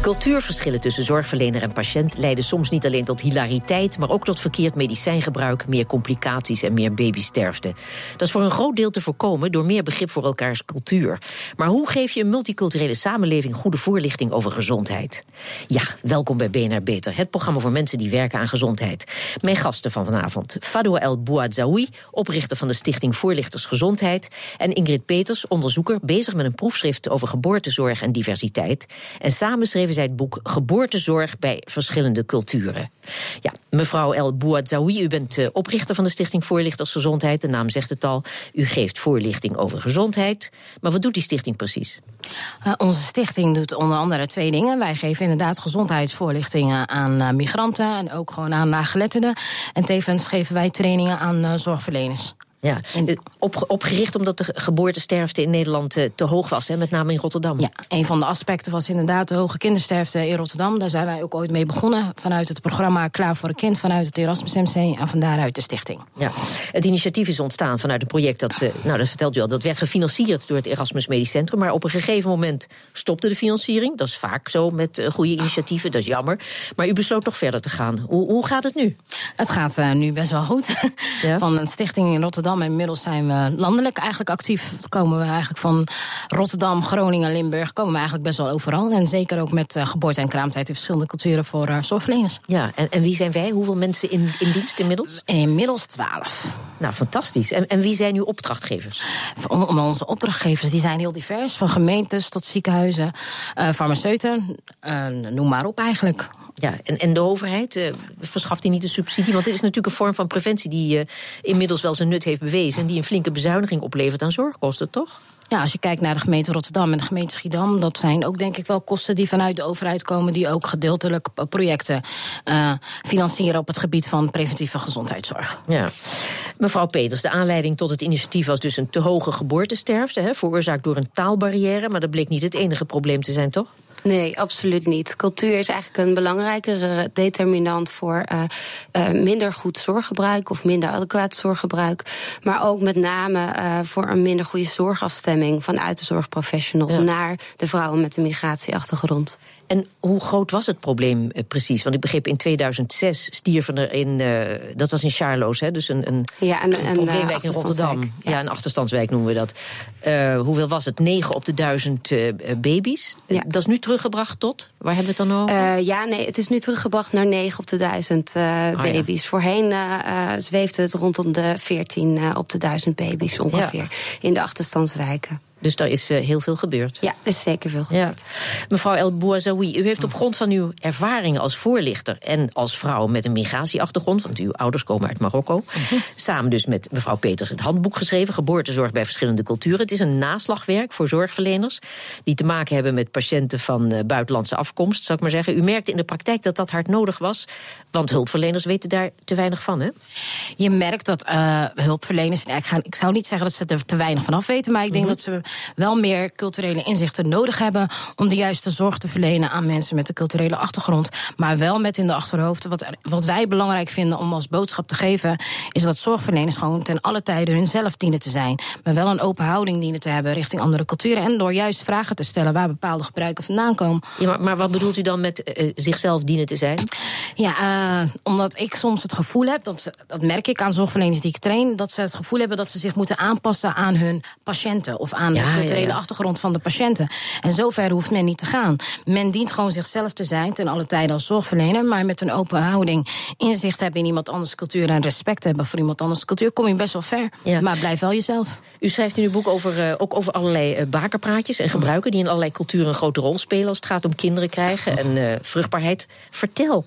Cultuurverschillen tussen zorgverlener en patiënt leiden soms niet alleen tot hilariteit, maar ook tot verkeerd medicijngebruik, meer complicaties en meer babysterfte. Dat is voor een groot deel te voorkomen door meer begrip voor elkaars cultuur. Maar hoe geef je een multiculturele samenleving goede voorlichting over gezondheid? Ja, welkom bij BNR Beter, het programma voor mensen die werken aan gezondheid. Mijn gasten van vanavond: Fadwa El Bouadzaoui, oprichter van de Stichting Voorlichters Gezondheid, en Ingrid Peters, onderzoeker, bezig met een proefschrift over geboortezorg en diversiteit. En samen schreven zij het boek Geboortezorg bij verschillende culturen. Ja, mevrouw El Bouadzaoui, u bent uh, oprichter van de Stichting Voorlichters Gezondheid. De naam zegt het al. U geeft voorlichting over gezondheid. Maar wat doet die stichting precies? Uh, onze stichting doet onder andere twee dingen. Wij geven inderdaad gezondheidsvoorlichtingen aan uh, migranten en ook gewoon aan nageletterden. En tevens geven wij trainingen aan zorgverleners. Ja, op, opgericht omdat de geboortesterfte in Nederland te, te hoog was, hè, met name in Rotterdam. Ja, een van de aspecten was inderdaad de hoge kindersterfte in Rotterdam. Daar zijn wij ook ooit mee begonnen vanuit het programma Klaar voor een Kind, vanuit het Erasmus MC en van daaruit de stichting. Ja, het initiatief is ontstaan vanuit een project dat, nou dat vertelt u al, dat werd gefinancierd door het Erasmus Medisch Centrum. Maar op een gegeven moment stopte de financiering. Dat is vaak zo met goede initiatieven, dat is jammer. Maar u besloot toch verder te gaan. Hoe, hoe gaat het nu? Het gaat uh, nu best wel goed. Ja? Van een stichting in Rotterdam Rotterdam. Inmiddels zijn we landelijk eigenlijk actief. Komen we eigenlijk van Rotterdam, Groningen, Limburg. Komen we eigenlijk best wel overal. En zeker ook met uh, geboorte en kraamtijd in verschillende culturen voor uh, zorgverleners. Ja, en, en wie zijn wij? Hoeveel mensen in, in dienst inmiddels? Inmiddels twaalf. Nou, fantastisch. En, en wie zijn uw opdrachtgevers? Om, onze opdrachtgevers die zijn heel divers. Van gemeentes tot ziekenhuizen, uh, farmaceuten. noem maar op eigenlijk. Ja, en, en de overheid, uh, verschaft die niet een subsidie? Want dit is natuurlijk een vorm van preventie die uh, inmiddels wel zijn nut heeft bewezen... en die een flinke bezuiniging oplevert aan zorgkosten, toch? Ja, als je kijkt naar de gemeente Rotterdam en de gemeente Schiedam... dat zijn ook denk ik wel kosten die vanuit de overheid komen... die ook gedeeltelijk projecten uh, financieren op het gebied van preventieve gezondheidszorg. Ja. Mevrouw Peters, de aanleiding tot het initiatief was dus een te hoge geboortesterfte... Hè, veroorzaakt door een taalbarrière, maar dat bleek niet het enige probleem te zijn, toch? Nee, absoluut niet. Cultuur is eigenlijk een belangrijkere determinant voor uh, uh, minder goed zorggebruik of minder adequaat zorggebruik. Maar ook met name uh, voor een minder goede zorgafstemming vanuit de zorgprofessionals ja. naar de vrouwen met een migratieachtergrond. En hoe groot was het probleem precies? Want ik begreep in 2006 stierven er in, uh, dat was in Charloes, hè, dus een, een, ja, een, een probleemwijk in Rotterdam. Ja. ja. een achterstandswijk noemen we dat. Uh, hoeveel was het? 9 op de 1000 uh, baby's. Ja. Dat is nu teruggebracht tot? Waar hebben we het dan over? ja, nee, het is nu teruggebracht naar 9 op de 1000 ah, baby's. Ja. Voorheen zweefde het rondom de 14 op de 1000 baby's ongeveer in de achterstandswijken. Dus daar is uh, heel veel gebeurd. Ja, er is zeker veel gebeurd. Ja. Mevrouw El Bouazaoui, u heeft op grond van uw ervaring als voorlichter en als vrouw met een migratieachtergrond, want uw ouders komen uit Marokko, mm -hmm. samen dus met mevrouw Peters het handboek geschreven, Geboortezorg bij verschillende culturen. Het is een naslagwerk voor zorgverleners die te maken hebben met patiënten van uh, buitenlandse afkomst, zou ik maar zeggen. U merkte in de praktijk dat dat hard nodig was, want hulpverleners weten daar te weinig van, hè? Je merkt dat uh, hulpverleners, ik, ga, ik zou niet zeggen dat ze er te weinig van af weten, maar ik denk mm -hmm. dat ze wel meer culturele inzichten nodig hebben om de juiste zorg te verlenen aan mensen met een culturele achtergrond. Maar wel met in de achterhoofd. Wat, wat wij belangrijk vinden om als boodschap te geven, is dat zorgverleners gewoon ten alle tijden hunzelf dienen te zijn. Maar wel een open houding dienen te hebben richting andere culturen. En door juist vragen te stellen waar bepaalde gebruiken vandaan komen. Ja, maar, maar wat bedoelt u dan met uh, zichzelf dienen te zijn? Ja, uh, omdat ik soms het gevoel heb, dat, dat merk ik aan zorgverleners die ik train, dat ze het gevoel hebben dat ze zich moeten aanpassen aan hun patiënten of aan ja, de culturele ja, achtergrond van de patiënten. En zover hoeft men niet te gaan. Men dient gewoon zichzelf te zijn, ten alle tijden als zorgverlener, maar met een open houding, inzicht hebben in iemand anders cultuur en respect hebben voor iemand anders cultuur, kom je best wel ver. Maar blijf wel jezelf. U schrijft in uw boek over, uh, ook over allerlei uh, bakerpraatjes en gebruiken die in allerlei culturen een grote rol spelen als het gaat om kinderen krijgen en uh, vruchtbaarheid. Vertel.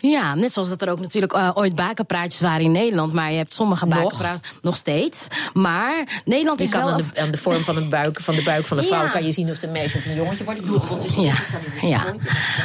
Ja, net zoals dat er ook natuurlijk uh, ooit bakenpraatjes waren in Nederland. Maar je hebt sommige bakenpraatjes nog steeds. Maar Nederland je is kan wel... Aan de, aan de vorm van, een buik, van de buik van de vrouw Ja. kan je zien of het een meisje of een jongetje wordt. Ik bedoel, ondertussen Ja, ja. een.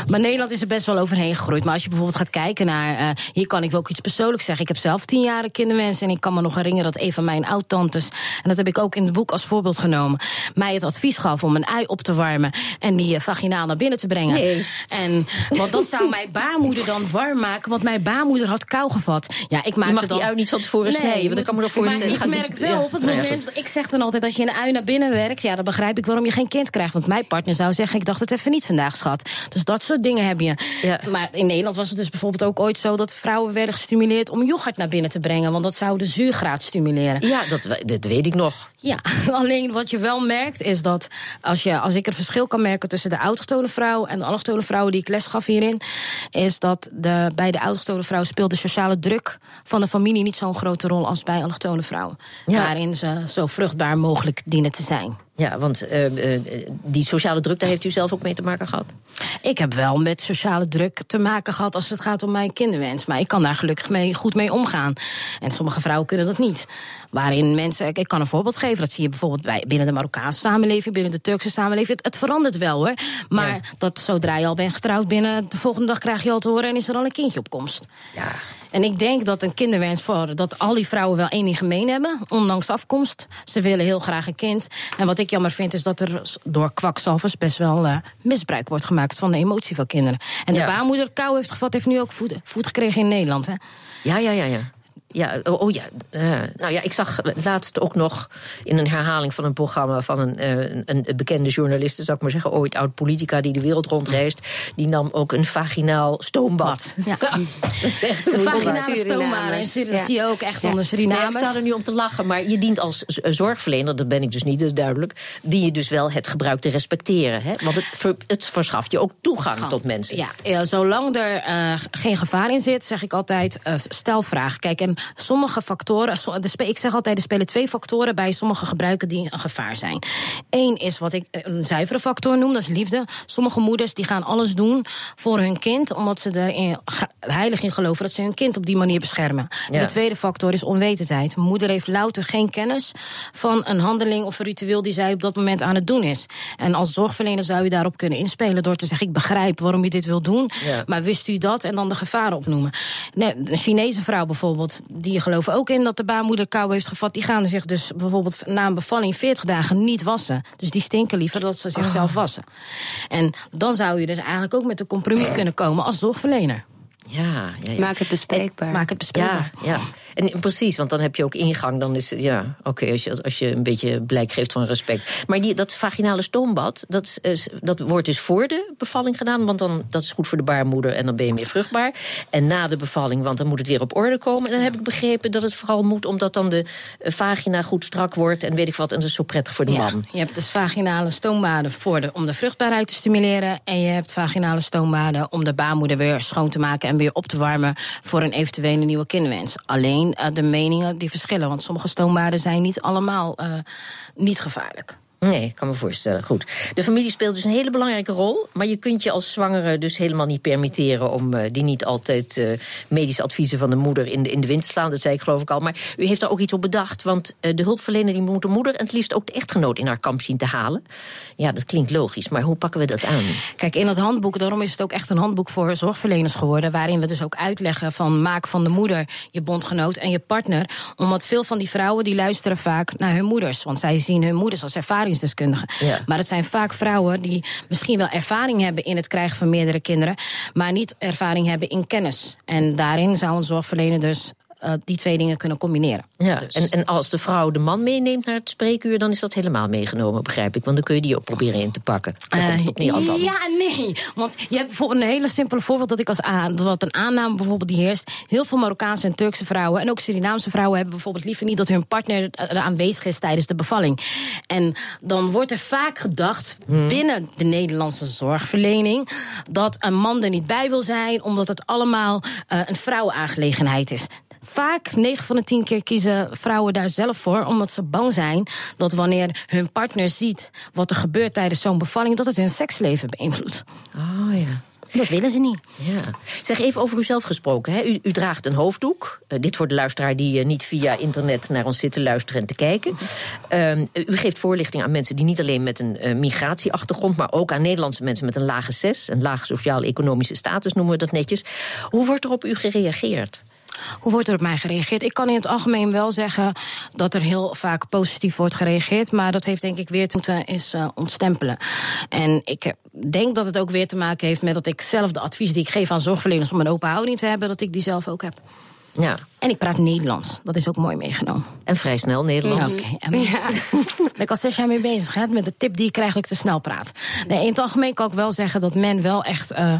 Maar Nederland is er best wel overheen gegroeid. Maar als je bijvoorbeeld gaat kijken naar. eh, hier kan ik wel ook iets persoonlijks zeggen. Ik heb zelf tien jaar een kinderwens. En ik kan me nog herinneren dat een van mijn oud-tantes. En dat heb ik ook in het boek als voorbeeld genomen. mij het advies gaf om een ei op te warmen. en die eh, vaginaal naar binnen te brengen. Nee. En, want dat zou mijn baarmoeder dan warm maken. Want mijn baarmoeder had kou gevat. Ja, ik maakte Je mag dan... die ui niet van tevoren snijden. Want ik kan me nog voorstellen. Maar ik merk wel op het moment. ik zeg dan altijd: als je een ui naar binnen werkt. Ja, dan begrijp ik waarom je geen kind krijgt. Want mijn partner zou zeggen: Ik dacht het even niet vandaag, schat. Dus dat soort dingen heb je. Ja. Maar in Nederland was het dus bijvoorbeeld ook ooit zo dat vrouwen werden gestimuleerd om yoghurt naar binnen te brengen. Want dat zou de zuurgraad stimuleren. Ja, dat, dat weet ik nog. Ja, alleen wat je wel merkt is dat als, je, als ik het verschil kan merken tussen de autochtone vrouw en de allochtone vrouwen die ik les gaf hierin, is dat de, bij de autochtone vrouw speelt de sociale druk van de familie niet zo'n grote rol als bij allochtone vrouwen. Ja. Waarin ze zo vruchtbaar mogelijk dienen te zijn. Ja, want eh, eh, die sociale druk, daar heeft u zelf ook mee te maken gehad. Ik heb wel met sociale druk te maken gehad als het gaat om mijn kinderwens. Maar ik kan daar gelukkig mee, goed mee omgaan. En sommige vrouwen kunnen dat niet. Waarin mensen, ik kan een voorbeeld geven. Dat zie je bijvoorbeeld bij, binnen de Marokkaanse samenleving, binnen de Turkse samenleving. Het, het verandert wel hoor. Maar Ja. dat zodra je al bent getrouwd, binnen de volgende dag krijg je al te horen en is er al een kindje op komst. Ja. En ik denk dat een kinderwens voor dat al die vrouwen wel één ding gemeen hebben, ondanks afkomst. Ze willen heel graag een kind. En wat ik jammer vind is dat er door kwakzalvers best wel eh, misbruik wordt gemaakt van de emotie van kinderen. En de Ja. baarmoeder kou heeft gevat, heeft nu ook voet, voet gekregen in Nederland. Hè? Ja, ja, ja, ja. Ja, oh, oh ja. eh, nou ja, ik zag laatst ook nog in een herhaling van een programma van een, eh, een, een bekende journaliste, zou ik maar zeggen, ooit oud politica die de wereld rondreist. Die nam ook een vaginaal stoombad. Ja. De een vaginale Suriname, Ja. dat zie je ook echt Ja. onder Nee, Surinamers. ik sta er nu om te lachen, maar je dient als z- zorgverlener, dat ben ik dus niet, dat is duidelijk, die je dus wel het gebruik te respecteren. Hè? Want het, ver- het verschaft je ook toegang Gang. tot mensen. Ja, ja, zolang er eh, geen gevaar in zit, zeg ik altijd, eh, stel vraag. Kijk, en sommige factoren, de ik zeg altijd, er spelen twee factoren bij sommige gebruiken die een gevaar zijn. Eén is wat ik een zuivere factor noem, dat is liefde. Sommige moeders die gaan alles doen voor hun kind, omdat ze er heilig in geloven dat ze hun kind op die manier beschermen. Ja. de tweede factor is onwetendheid. Een moeder heeft louter geen kennis van een handeling of een ritueel die zij op dat moment aan het doen is. En als zorgverlener zou je daarop kunnen inspelen door te zeggen: Ik begrijp waarom je dit wil doen, Ja. maar wist u dat? En dan de gevaren opnoemen. Nee, een Chinese vrouw bijvoorbeeld, die geloven ook in dat de baarmoeder kou heeft gevat. Die gaan zich dus bijvoorbeeld na een bevalling 40 dagen niet wassen. Dus die stinken liever dat ze zichzelf Oh. wassen. En dan zou je dus eigenlijk ook met een compromis kunnen komen als zorgverlener. Ja, ja, ja. Maak het bespreekbaar. Maak het bespreekbaar. Ja, ja. En, en precies, want dan heb je ook ingang. Dan is ja, oké, als, je, als je een beetje blijk geeft van respect. Maar die, dat vaginale stoombad, dat, is, dat wordt dus voor de bevalling gedaan. Want dan, dat is goed voor de baarmoeder en dan ben je meer vruchtbaar. En na de bevalling, want dan moet het weer op orde komen. En dan heb ik begrepen dat het vooral moet omdat dan de eh, vagina goed strak wordt. En weet ik wat, en dat is zo prettig voor de Ja, man. je hebt dus vaginale stoombaden voor de, om de vruchtbaarheid te stimuleren. En je hebt vaginale stoombaden om de baarmoeder weer schoon te maken en weer op te warmen voor een eventuele nieuwe kinderwens. Alleen eh, de meningen die verschillen, want sommige stoombaden zijn niet allemaal eh, niet gevaarlijk. Nee, ik kan me voorstellen. Goed. De familie speelt dus een hele belangrijke rol. Maar je kunt je als zwangere dus helemaal niet permitteren om eh, die niet altijd eh, medische adviezen van de moeder in de, in de wind te slaan. Dat zei ik geloof ik al. Maar u heeft daar ook iets op bedacht. Want eh, de hulpverlener die moet de moeder en het liefst ook de echtgenoot in haar kamp zien te halen. Ja, dat klinkt logisch. Maar hoe pakken we dat aan? Kijk, in het handboek, daarom is het ook echt een handboek voor zorgverleners geworden. Waarin we dus ook uitleggen van maak van de moeder je bondgenoot en je partner. Omdat veel van die vrouwen die luisteren vaak naar hun moeders. Want zij zien hun moeders als ervaringsdeskundigen. Ja. Maar het zijn vaak vrouwen die misschien wel ervaring hebben in het krijgen van meerdere kinderen. Maar niet ervaring hebben in kennis. En daarin zou een zorgverlener dus eh, die twee dingen kunnen combineren. Ja, Dus- en, en als de vrouw de man meeneemt naar het spreekuur, dan is dat helemaal meegenomen, begrijp ik. Want dan kun je die ook proberen in te pakken. Daar komt het op neer, Eh, althans. Ja, nee. Want je hebt bijvoorbeeld een hele simpele voorbeeld dat ik als aan, wat een aanname bijvoorbeeld die heerst. Heel veel Marokkaanse en Turkse vrouwen en ook Surinaamse vrouwen hebben bijvoorbeeld liever niet dat hun partner er aanwezig is tijdens de bevalling. En dan wordt er vaak gedacht binnen de Nederlandse zorgverlening dat een man er niet bij wil zijn omdat het allemaal eh, een vrouwenaangelegenheid is. Vaak, 9 van de 10 keer kiezen vrouwen daar zelf voor, omdat ze bang zijn dat wanneer hun partner ziet wat er gebeurt tijdens zo'n bevalling, dat het hun seksleven beïnvloedt. Oh ja. Dat willen ze niet. Ja. Zeg even over uzelf gesproken. Hè. U, u draagt een hoofddoek. Uh, dit voor de luisteraar die uh, niet via internet naar ons zit te luisteren en te kijken. Uh, u geeft voorlichting aan mensen die niet alleen met een migratieachtergrond, maar ook aan Nederlandse mensen met een lage zes, een lage sociaal-economische status noemen we dat netjes. Hoe wordt er op u gereageerd? Hoe wordt er op mij gereageerd? Ik kan in het algemeen wel zeggen dat er heel vaak positief wordt gereageerd. Maar dat heeft denk ik weer te moeten is uh, ontstempelen. En ik denk dat het ook weer te maken heeft met dat ik zelf de advies die ik geef aan zorgverleners om een open houding te hebben, dat ik die zelf ook heb. Ja. En ik praat Nederlands. Dat is ook mooi meegenomen. En vrij snel Nederlands. Ja, Oké. Okay. Ja. ben ik al zes jaar mee bezig. Hè, met de tip die ik krijg dat ik te snel praat. Nee, in het algemeen kan ik wel zeggen dat men wel echt uh,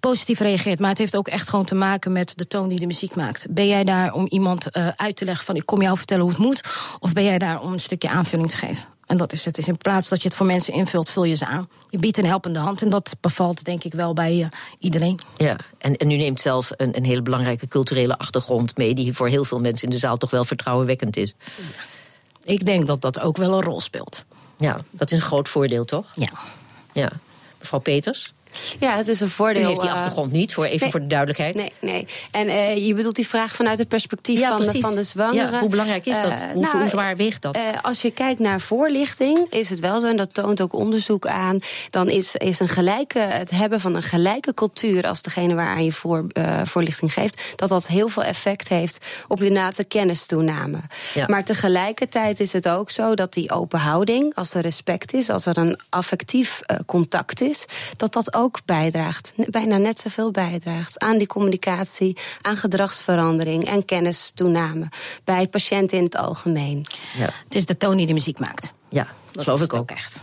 positief reageert. Maar het heeft ook echt gewoon te maken met de toon die de muziek maakt. Ben jij daar om iemand uh, uit te leggen van ik kom jou vertellen hoe het moet? Of ben jij daar om een stukje aanvulling te geven? En dat is het. Dus in plaats dat je het voor mensen invult, vul je ze aan. Je biedt een helpende hand en dat bevalt denk ik wel bij uh, iedereen. Ja, en, en u neemt zelf een, een hele belangrijke culturele achtergrond mee... die voor heel veel mensen in de zaal toch wel vertrouwenwekkend is. Ja. Ik denk dat dat ook wel een rol speelt. Ja, dat is een groot voordeel, toch? Ja. ja. Mevrouw Peters? Ja, het is een voordeel. U heeft die achtergrond niet, voor even nee, voor de duidelijkheid. Nee, nee. En uh, je bedoelt die vraag vanuit het perspectief ja, van, de, van de zwangere. Ja, hoe belangrijk is dat? Uh, hoe, nou, hoe, zwaar weegt dat? Uh, als je kijkt naar voorlichting, is het wel zo, en dat toont ook onderzoek aan, dan is, is een gelijke, het hebben van een gelijke cultuur als degene waaraan je voor, voorlichting geeft, dat dat heel veel effect heeft op inderdaad de kennistoename. Ja. Maar tegelijkertijd is het ook zo dat die open houding, als er respect is, als er een affectief contact is, dat dat ook bijdraagt bijna net zoveel bijdraagt aan die communicatie, aan gedragsverandering en kennistoename bij patiënten in het algemeen. Ja. Het is de toon die de muziek maakt. Ja, dat geloof ik ook. ook echt.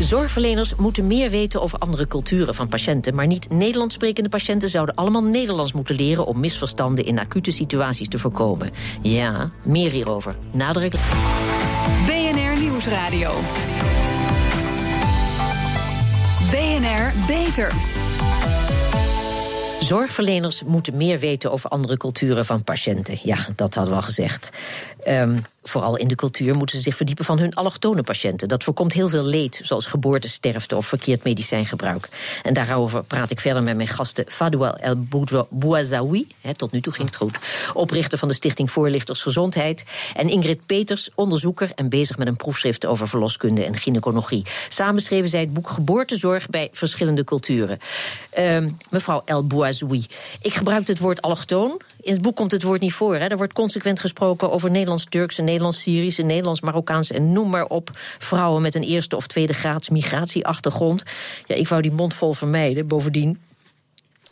Zorgverleners moeten meer weten over andere culturen van patiënten. Maar niet Nederlands sprekende patiënten zouden allemaal Nederlands moeten leren om misverstanden in acute situaties te voorkomen. Ja, meer hierover. Nadruk. BNR Nieuwsradio. BNR Beter. Zorgverleners moeten meer weten over andere culturen van patiënten. Ja, dat hadden we al gezegd. Um, vooral in de cultuur moeten ze zich verdiepen van hun allochtone patiënten. Dat voorkomt heel veel leed, zoals geboortesterfte of verkeerd medicijngebruik. En daarover praat ik verder met mijn gasten Fadoua El Bouazaoui, tot nu toe ging het goed, oprichter van de Stichting Voorlichters Gezondheid, en Ingrid Peters, onderzoeker en bezig met een proefschrift over verloskunde en gynaecologie. Samen schreven zij het boek Geboortezorg bij verschillende culturen. Um, mevrouw El Bouazoui, ik gebruik het woord allochtoon. In het boek komt het woord niet voor. Hè. Er wordt consequent gesproken over Nederlands-Turkse, Nederlands-Syrische, Nederlands-Marokkaans en noem maar op vrouwen met een eerste of tweede graads migratieachtergrond. Ja, ik wou die mond vol vermijden. Bovendien,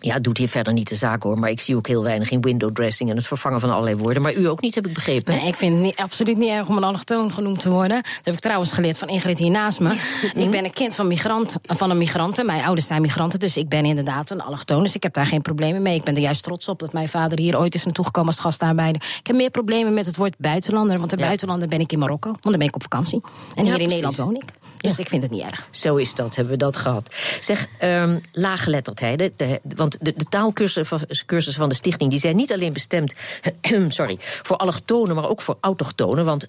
ja, het doet hier verder niet de zaak hoor. Maar ik zie ook heel weinig in window dressing en het vervangen van allerlei woorden. Maar u ook niet, heb ik begrepen. Nee, ik vind het niet, absoluut niet erg om een allochtoon genoemd te worden. Dat heb ik trouwens geleerd van Ingrid hier naast me. ik ben een kind van, migrant, van een migranten. Mijn ouders zijn migranten, dus ik ben inderdaad een allochtoon. Dus ik heb daar geen problemen mee. Ik ben er juist trots op dat mijn vader hier ooit is naartoe gekomen als gastarbeider. Ik heb meer problemen met het woord buitenlander. Want de ja. buitenlander ben ik in Marokko, want dan ben ik op vakantie. En hier in Nederland woon ik. Dus ja. ik vind het niet erg. Zo is dat, hebben we dat gehad. Zeg, um, laaggeletterdheid. De, de, want de, de taalkursussen van, van de stichting... die zijn niet alleen bestemd sorry, voor allochtonen... maar ook voor autochtonen. Want 73%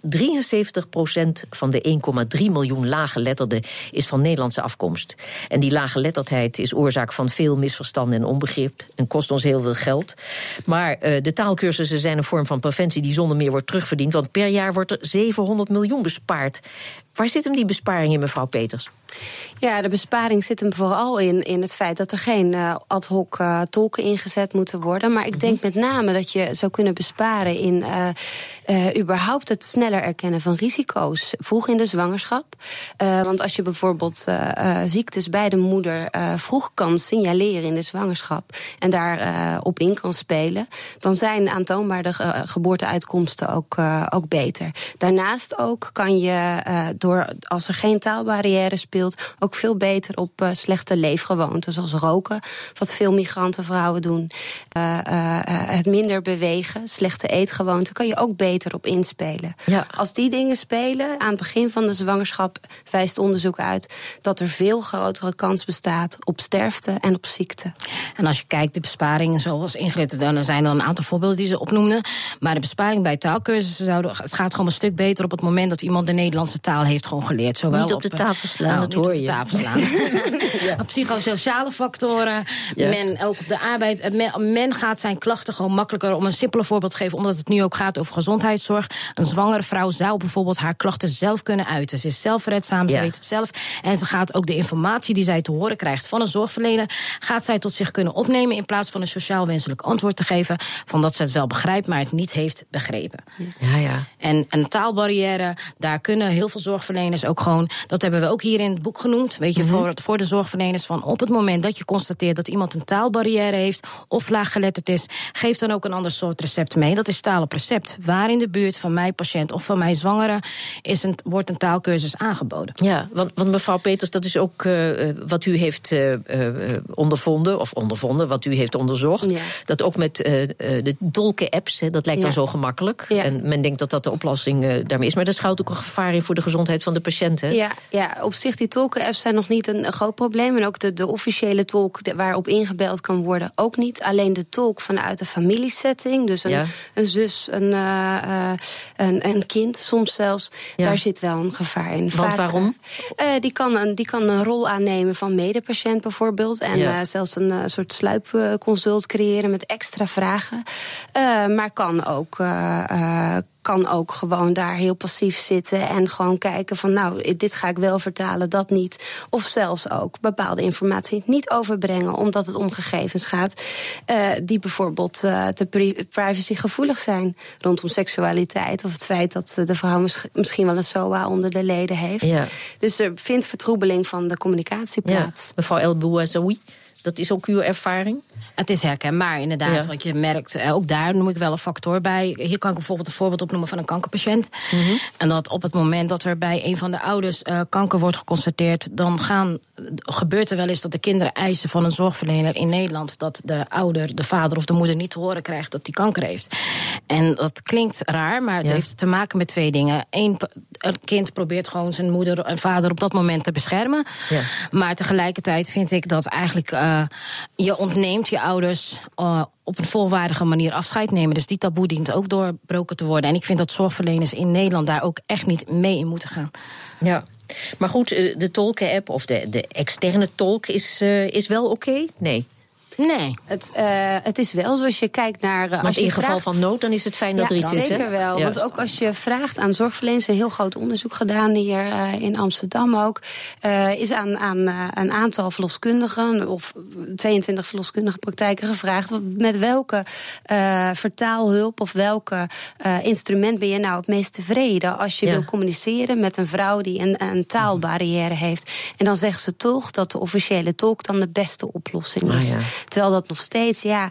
van de 1,3 miljoen laaggeletterden... is van Nederlandse afkomst. En die laaggeletterdheid is oorzaak van veel misverstanden en onbegrip... en kost ons heel veel geld. Maar uh, de taalkursussen zijn een vorm van preventie... die zonder meer wordt terugverdiend. Want per jaar wordt er 700 miljoen bespaard. Waar zit hem die besparing in, mevrouw Peters? Ja, de besparing zit hem vooral in, in het feit dat er geen uh, ad hoc uh, tolken ingezet moeten worden. Maar ik denk met name dat je zou kunnen besparen in uh, überhaupt het sneller erkennen van risico's vroeg in de zwangerschap. want als je bijvoorbeeld ziektes bij de moeder vroeg kan signaleren in de zwangerschap en daar op in kan spelen, dan zijn aantoonbaar de geboorteuitkomsten ook, ook beter. Daarnaast ook kan je door, als er geen taalbarrière speelt, ook veel beter op uh, slechte leefgewoonten, zoals roken, wat veel migrantenvrouwen doen. Uh, uh, het minder bewegen, slechte eetgewoonten, kan je ook beter op inspelen. Ja. Als die dingen spelen, aan het begin van de zwangerschap wijst onderzoek uit dat er veel grotere kans bestaat op sterfte en op ziekte. En als je kijkt, de besparingen, zoals Ingrid, dan zijn er een aantal voorbeelden die ze opnoemden. Maar de besparing bij taalkursussen zouden, het gaat gewoon een stuk beter op het moment dat iemand de Nederlandse taal heeft heeft gewoon geleerd. Zowel niet op de tafel slaan, oh, dat hoor op de je. tafel slaan. ja. Psychosociale factoren. Ja. Men ook op de arbeid. Men, men gaat zijn klachten gewoon makkelijker. Om een simpeler voorbeeld te geven, omdat het nu ook gaat over gezondheidszorg. Een zwangere vrouw zou bijvoorbeeld haar klachten zelf kunnen uiten. Ze is zelfredzaam, ze Ja. weet het zelf. En ze gaat ook de informatie die zij te horen krijgt van een zorgverlener, gaat zij tot zich kunnen opnemen in plaats van een sociaal wenselijk antwoord te geven van dat ze het wel begrijpt, maar het niet heeft begrepen. Ja, ja. En een taalbarrière, daar kunnen heel veel zorgverleners ook gewoon. Dat hebben we ook hier in het boek genoemd. Weet je, voor, voor de zorgverleners van op het moment dat je constateert dat iemand een taalbarrière heeft of laaggeletterd is, geef dan ook een ander soort recept mee. Dat is taal op recept. Waar in de buurt van mijn patiënt of van mijn zwangere is een, wordt een taalkursus aangeboden. Ja, want, want mevrouw Peters, dat is ook eh, eh, wat u heeft eh, ondervonden, of ondervonden, wat u heeft onderzocht. Ja. Dat ook met de dolken-apps, hè, dat lijkt dan zo gemakkelijk. Ja. En men denkt dat dat de oplossing daarmee is. Maar er schuilt ook een gevaar in voor de gezondheid van de patiënt. Hè? Ja, ja, op zich die tolken-apps zijn nog niet een, een groot probleem. En ook de, de officiële tolk de- waarop ingebeld kan worden, ook niet. Alleen de tolk vanuit de familiesetting, dus een, Ja. een zus, een, eh, eh, een, een kind soms zelfs, Ja. daar zit wel een gevaar in. Want Vaak, waarom? eh, die, kan een, die kan een rol aannemen van medepatiënt bijvoorbeeld. En Ja. zelfs een soort sluipconsult creëren met extra vragen. Maar kan ook. Kan ook gewoon daar heel passief zitten en gewoon kijken van nou, dit ga ik wel vertalen, dat niet. Of zelfs ook bepaalde informatie niet overbrengen, omdat het om gegevens gaat eh, die bijvoorbeeld eh, te pri- privacygevoelig zijn rondom seksualiteit of het feit dat eh, de vrouw mis- misschien wel een SOA onder de leden heeft. Ja. Dus er vindt vertroebeling van de communicatie Ja. plaats. Mevrouw El Bouazoui, dat is ook uw ervaring? Het is herkenbaar, inderdaad. Ja. Want je merkt, eh, ook daar noem ik wel een factor bij. Hier kan ik bijvoorbeeld een voorbeeld opnoemen van een kankerpatiënt. Mhm. En dat op het moment dat er bij een van de ouders eh, kanker wordt geconstateerd, dan gaan, gebeurt er wel eens dat de kinderen eisen van een zorgverlener in Nederland dat de ouder, de vader of de moeder niet te horen krijgt dat die kanker heeft. En dat klinkt raar, maar het Ja. heeft te maken met twee dingen. Eén, een kind probeert gewoon zijn moeder en vader op dat moment te beschermen. Ja. Maar tegelijkertijd vind ik dat eigenlijk eh, je ontneemt je ouders eh, op een volwaardige manier afscheid nemen. Dus die taboe dient ook doorbroken te worden. En ik vind dat zorgverleners in Nederland daar ook echt niet mee in moeten gaan. Ja. Maar goed, eh, de tolken-app of de, de externe tolk is, is wel oké? Nee. Nee. Het, eh, het is wel zoals je kijkt naar. Want als je in geval vraagt- van nood, dan is het fijn dat er iets is. zeker wel. Want ook als je vraagt aan zorgverleners, een heel groot onderzoek gedaan hier eh, in Amsterdam ook, eh, is aan, aan eh, een aantal verloskundigen of 22 verloskundige praktijken gevraagd met welke eh, vertaalhulp of welke eh, instrument ben je nou het meest tevreden als je Ja. wil communiceren met een vrouw die een, een taalbarrière heeft. En dan zeggen ze toch dat de officiële tolk dan de beste oplossing Ah, is. ja. Terwijl dat nog steeds ja,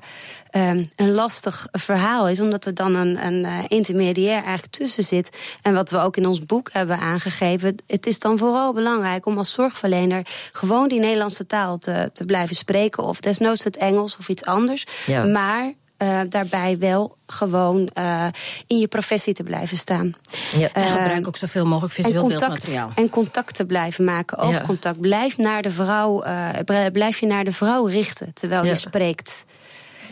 ehm, een lastig verhaal is, omdat er dan een, een eh, intermediair eigenlijk tussen zit. En wat we ook in ons boek hebben aangegeven, het is dan vooral belangrijk om als zorgverlener gewoon die Nederlandse taal te, te blijven spreken, of desnoods het Engels of iets anders. Ja. Maar eh, daarbij wel gewoon eh, in je professie te blijven staan. Ja. En Eh, gebruik ook zoveel mogelijk en visueel contact, beeldmateriaal. en contact te blijven maken, oogcontact. Blijf, naar de vrouw, eh, blijf je naar de vrouw richten terwijl Ja. je spreekt.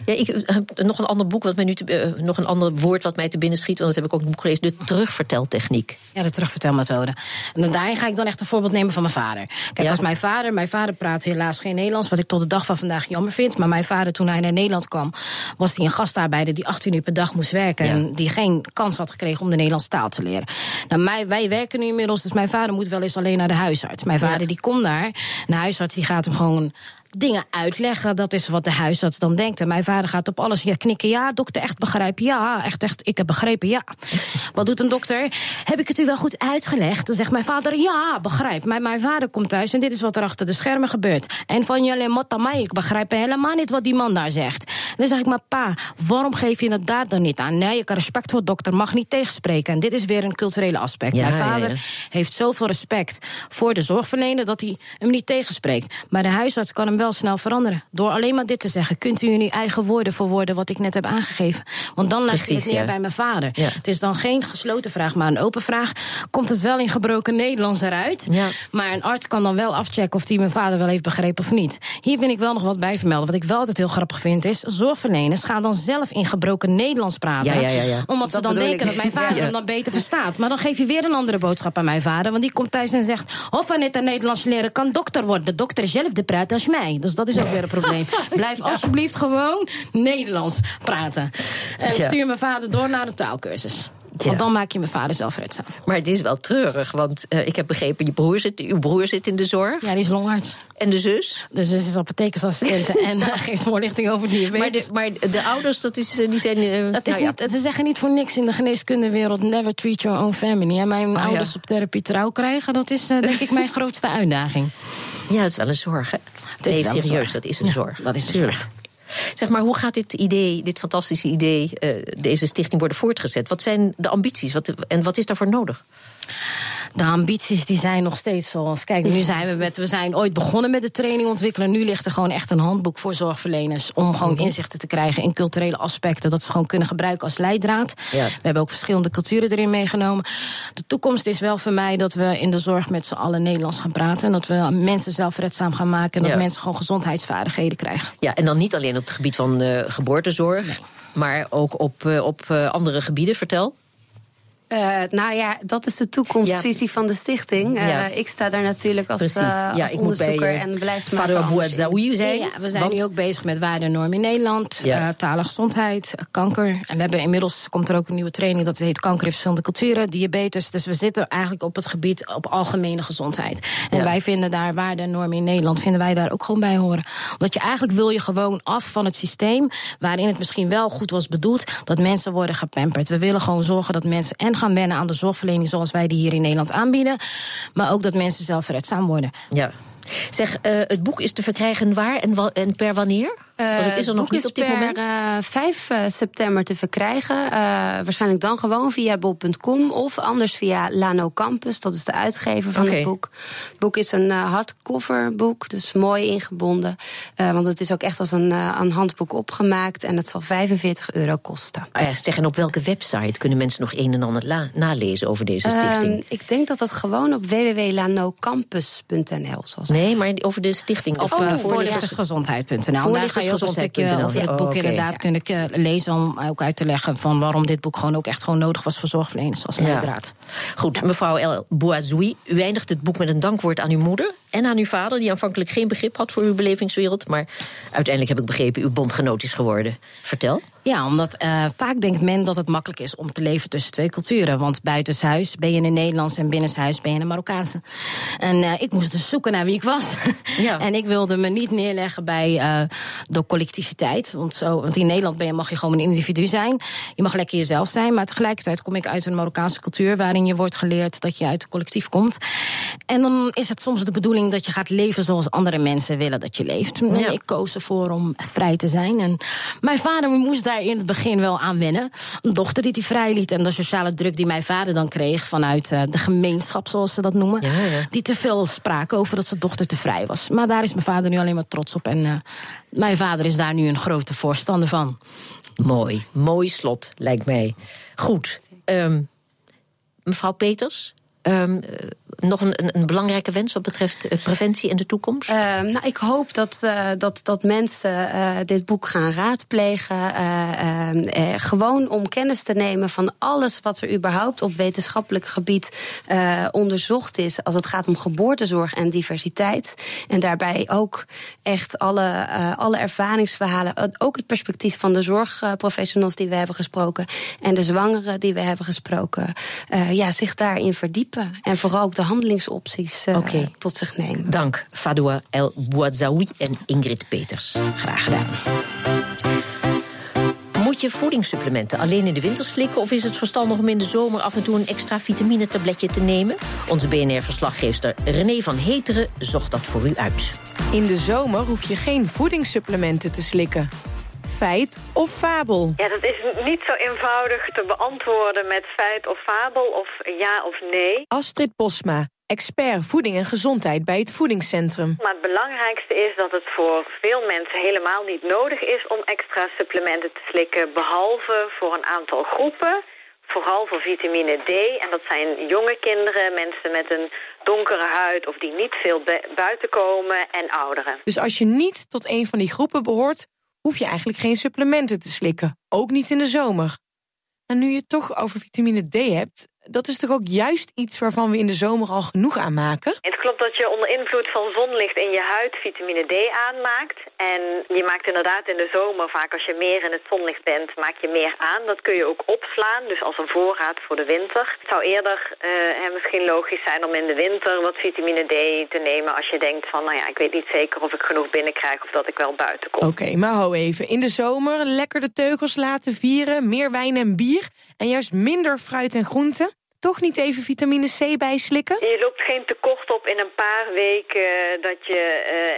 Ja, ik heb nog een ander boek wat mij nu te, eh, nog een ander woord wat mij te binnen schiet, want dat heb ik ook het boek gelezen, de terugverteltechniek. Ja, de terugvertelmethode. En daarin ga ik dan echt een voorbeeld nemen van mijn vader. Kijk, Ja. als mijn vader, mijn vader praat helaas geen Nederlands, wat ik tot de dag van vandaag jammer vind. Maar mijn vader, toen hij naar Nederland kwam, was hij een gastarbeider die 18 uur per dag moest werken. Ja. En die geen kans had gekregen om de Nederlandse taal te leren. Nou, mij, wij werken nu inmiddels, dus mijn vader moet wel eens alleen naar de huisarts. Mijn vader Ja. die komt daar. De huisarts die gaat hem gewoon dingen uitleggen. Dat is wat de huisarts dan denkt. En mijn vader gaat op alles ja, knikken. Ja, dokter, echt begrijpen. Ja, echt, echt, ik heb begrepen, ja. Wat doet een dokter? Heb ik het u wel goed uitgelegd? Dan zegt mijn vader, ja, begrijp. Maar mijn vader komt thuis en dit is wat er achter de schermen gebeurt. En van jullie motamai, ik begrijp helemaal niet wat die man daar zegt. En dan zeg ik, maar pa, waarom geef je het daar dan niet aan? Nee, ik heb respect voor dokter, mag niet tegenspreken. En dit is weer een culturele aspect. Ja, mijn ja, vader ja. heeft zoveel respect voor de zorgverlener dat hij hem niet tegenspreekt. Maar de huisarts kan hem wel snel veranderen. Door alleen maar dit te zeggen. Kunt u in uw eigen woorden verwoorden wat ik net heb aangegeven? Want dan leg je het neer ja. bij mijn vader. Ja. Het is dan geen gesloten vraag, maar een open vraag. Komt het wel in gebroken Nederlands eruit? Ja. Maar een arts kan dan wel afchecken of hij mijn vader wel heeft begrepen of niet. Hier vind ik wel nog wat bij vermelden. Wat ik wel altijd heel grappig vind is... zorgverleners gaan dan zelf in gebroken Nederlands praten. Omdat ze dan denken dat mijn vader hem dan beter verstaat. Maar dan geef je weer een andere boodschap aan mijn vader. Want die komt thuis en zegt: Of net een Nederlands leren kan dokter worden. De dokter zelf de praat als mij. Dus dat is ook weer een probleem. Blijf alsjeblieft gewoon Nederlands praten. En stuur mijn vader door naar een taalkursus. Want dan maak je mijn vader zelfredzaam. Maar het is wel treurig, want uh, ik heb begrepen... Je broer zit, uw broer zit in de zorg. Ja, die is longarts. En de zus? De zus is apothekersassistent en uh, geeft voorlichting over diabetes. Maar de, maar de ouders, dat is, die zijn... Uh, dat is nou niet, Ze zeggen niet voor niks in de geneeskundewereld... never treat your own family. En mijn oh, ouders ja. op therapie trouw krijgen... dat is denk ik mijn grootste uitdaging. Ja, dat is wel een zorg, hè? Het is nee, serieus, zorg. dat is een ja, zorg. Dat is een zorg. Zeg maar, hoe gaat dit idee, dit fantastische idee, uh, deze stichting worden voortgezet? Wat zijn de ambities wat, en wat is daarvoor nodig? De ambities die zijn nog steeds zoals. Kijk, nu zijn we met. We zijn ooit begonnen met de training ontwikkelen. Nu ligt er gewoon echt een handboek voor zorgverleners. Om gewoon inzichten te krijgen in culturele aspecten. Dat ze gewoon kunnen gebruiken als leidraad. Ja. We hebben ook verschillende culturen erin meegenomen. De toekomst is wel voor mij dat we in de zorg met z'n allen Nederlands gaan praten. En dat we mensen zelfredzaam gaan maken. En dat ja. mensen gewoon gezondheidsvaardigheden krijgen. Ja, en dan niet alleen op het gebied van uh, geboortezorg. Nee. Maar ook op, uh, op uh, andere gebieden. Vertel. Uh, nou ja, dat is de toekomstvisie ja. van de stichting. Uh, ja. Ik sta daar natuurlijk als, uh, ja, als onderzoeker bij, en beleidsmaker. Zei. Ja, we zijn Want? nu ook bezig met waarde en norm in Nederland. Ja. talen gezondheid, kanker. En we hebben inmiddels komt er ook een nieuwe training dat heet kanker in verschillende culturen, diabetes. Dus we zitten eigenlijk op het gebied op algemene gezondheid. En wij vinden daar waarde en normen in Nederland vinden wij daar ook gewoon bij horen. Omdat je eigenlijk wil je gewoon af van het systeem waarin het misschien wel goed was bedoeld dat mensen worden gepamperd. We willen gewoon zorgen dat mensen en gaan wennen aan de zorgverlening zoals wij die hier in Nederland aanbieden. Maar ook dat mensen zelfredzaam worden. Ja. Zeg, uh, het boek is te verkrijgen waar en, wa en per wanneer? Uh, Want het is er nog niet op dit per, moment. Uh, 5 september te verkrijgen. Waarschijnlijk dan gewoon via bol.com of anders via Lano Campus. Dat is de uitgever van het boek. Het boek is een hardcover boek, dus mooi ingebonden. Want het is ook echt als een, een handboek opgemaakt en het zal 45 euro kosten. Ah ja, zeg, en op welke website kunnen mensen nog een en ander nalezen over deze stichting? Um, ik denk dat dat gewoon op www.lanocampus.nl zal zijn. Nee, maar over de stichting. Of uh, voorlichtersgezondheid.nl. Daar ga je ook een stukje over het boek oh, inderdaad kunnen uh, lezen... om ook uit te leggen van waarom dit boek gewoon ook echt gewoon nodig was voor zorgverleners als leidraad. Ja. Goed, mevrouw El Bouazoui, u eindigt het boek met een dankwoord aan uw moeder en aan uw vader... die aanvankelijk geen begrip had voor uw belevingswereld... maar uiteindelijk heb ik begrepen uw bondgenoot is geworden. Vertel. Ja, omdat uh, vaak denkt men dat het makkelijk is om te leven tussen twee culturen. Want buitenshuis ben je een Nederlands en binnenshuis ben je een Marokkaanse. En uh, ik moest dus zoeken naar wie ik was. Ja. en ik wilde me niet neerleggen bij uh, de collectiviteit. Want, zo, want in Nederland ben je, mag je gewoon een individu zijn. Je mag lekker jezelf zijn. Maar tegelijkertijd kom ik uit een Marokkaanse cultuur... waarin je wordt geleerd dat je uit een collectief komt. En dan is het soms de bedoeling dat je gaat leven zoals andere mensen willen dat je leeft. En ja. ik koos ervoor om vrij te zijn. En mijn vader moest daar in het begin wel aan wennen. Een dochter die hij vrij liet en de sociale druk die mijn vader dan kreeg vanuit uh, de gemeenschap, zoals ze dat noemen. Ja, ja. Die te veel spraken over dat zijn dochter te vrij was. Maar daar is mijn vader nu alleen maar trots op. En uh, mijn vader is daar nu een grote voorstander van. Mooi, mooi slot, lijkt mij. Goed. Um, mevrouw Peters, Um, nog een, een, belangrijke wens wat betreft uh, preventie in de toekomst? Uh, nou, ik hoop dat, uh, dat, dat mensen dit boek gaan raadplegen. gewoon om kennis te nemen van alles wat er überhaupt op wetenschappelijk gebied onderzocht is. Als het gaat om geboortezorg en diversiteit. En daarbij ook echt alle, alle ervaringsverhalen. Ook het perspectief van de zorgprofessionals die we hebben gesproken. En de zwangeren die we hebben gesproken. ja, zich daarin verdiepen. En vooral ook de handelingsopties uh, okay. tot zich nemen. Dank, Fadoua El Bouazaoui en Ingrid Peters. Graag gedaan. Moet je voedingssupplementen alleen in de winter slikken... of is het verstandig om in de zomer af en toe een extra vitamine-tabletje te nemen? Onze BNR-verslaggeefster René van Heteren zocht dat voor u uit. In de zomer hoef je geen voedingssupplementen te slikken. Feit of fabel? Ja, dat is niet zo eenvoudig te beantwoorden met feit of fabel of ja of nee. Astrid Posma, expert voeding en gezondheid bij het Voedingscentrum. Maar het belangrijkste is dat het voor veel mensen helemaal niet nodig is om extra supplementen te slikken, behalve voor een aantal groepen. Vooral voor vitamine D. En dat zijn jonge kinderen, mensen met een donkere huid of die niet veel buiten komen en ouderen. Dus als je niet tot een van die groepen behoort, hoef je eigenlijk geen supplementen te slikken. Ook niet in de zomer. En nu je het toch over vitamine D hebt, dat is toch ook juist iets waarvan we in de zomer al genoeg aan maken? Het klopt dat je onder invloed van zonlicht in je huid vitamine D aanmaakt. En je maakt inderdaad in de zomer, vaak als je meer in het zonlicht bent, maak je meer aan. Dat kun je ook opslaan, dus als een voorraad voor de winter. Het zou eerder uh, misschien logisch zijn om in de winter wat vitamine D te nemen als je denkt van, nou ja, ik weet niet zeker of ik genoeg binnenkrijg of dat ik wel buiten kom. Oké, maar hou even. In de zomer lekker de teugels laten vieren, meer wijn en bier en juist minder fruit en groenten toch niet even vitamine C bijslikken? Je loopt geen tekort op in een paar weken dat je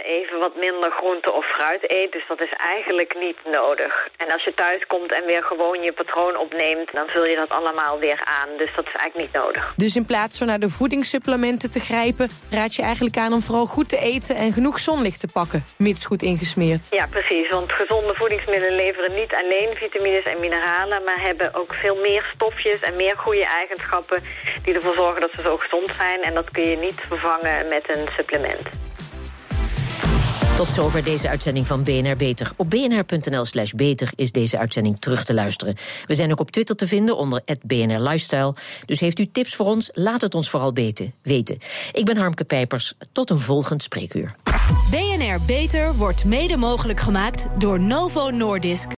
uh, even wat minder groente of fruit eet. Dus dat is eigenlijk niet nodig. En als je thuis komt en weer gewoon je patroon opneemt... dan vul je dat allemaal weer aan. Dus dat is eigenlijk niet nodig. Dus in plaats van naar de voedingssupplementen te grijpen... raad je eigenlijk aan om vooral goed te eten en genoeg zonlicht te pakken. Mits goed ingesmeerd. Ja, precies. Want gezonde voedingsmiddelen leveren niet alleen vitamines en mineralen... maar hebben ook veel meer stofjes en meer goede eigenschappen die ervoor zorgen dat ze zo gezond zijn. En dat kun je niet vervangen met een supplement. Tot zover deze uitzending van BNR Beter. Op bnr.nl slash beter is deze uitzending terug te luisteren. We zijn ook op Twitter te vinden onder BNR Lifestyle. Dus heeft u tips voor ons? Laat het ons vooral weten. Ik ben Harmke Pijpers. Tot een volgend spreekuur. BNR Beter wordt mede mogelijk gemaakt door Novo Nordisk.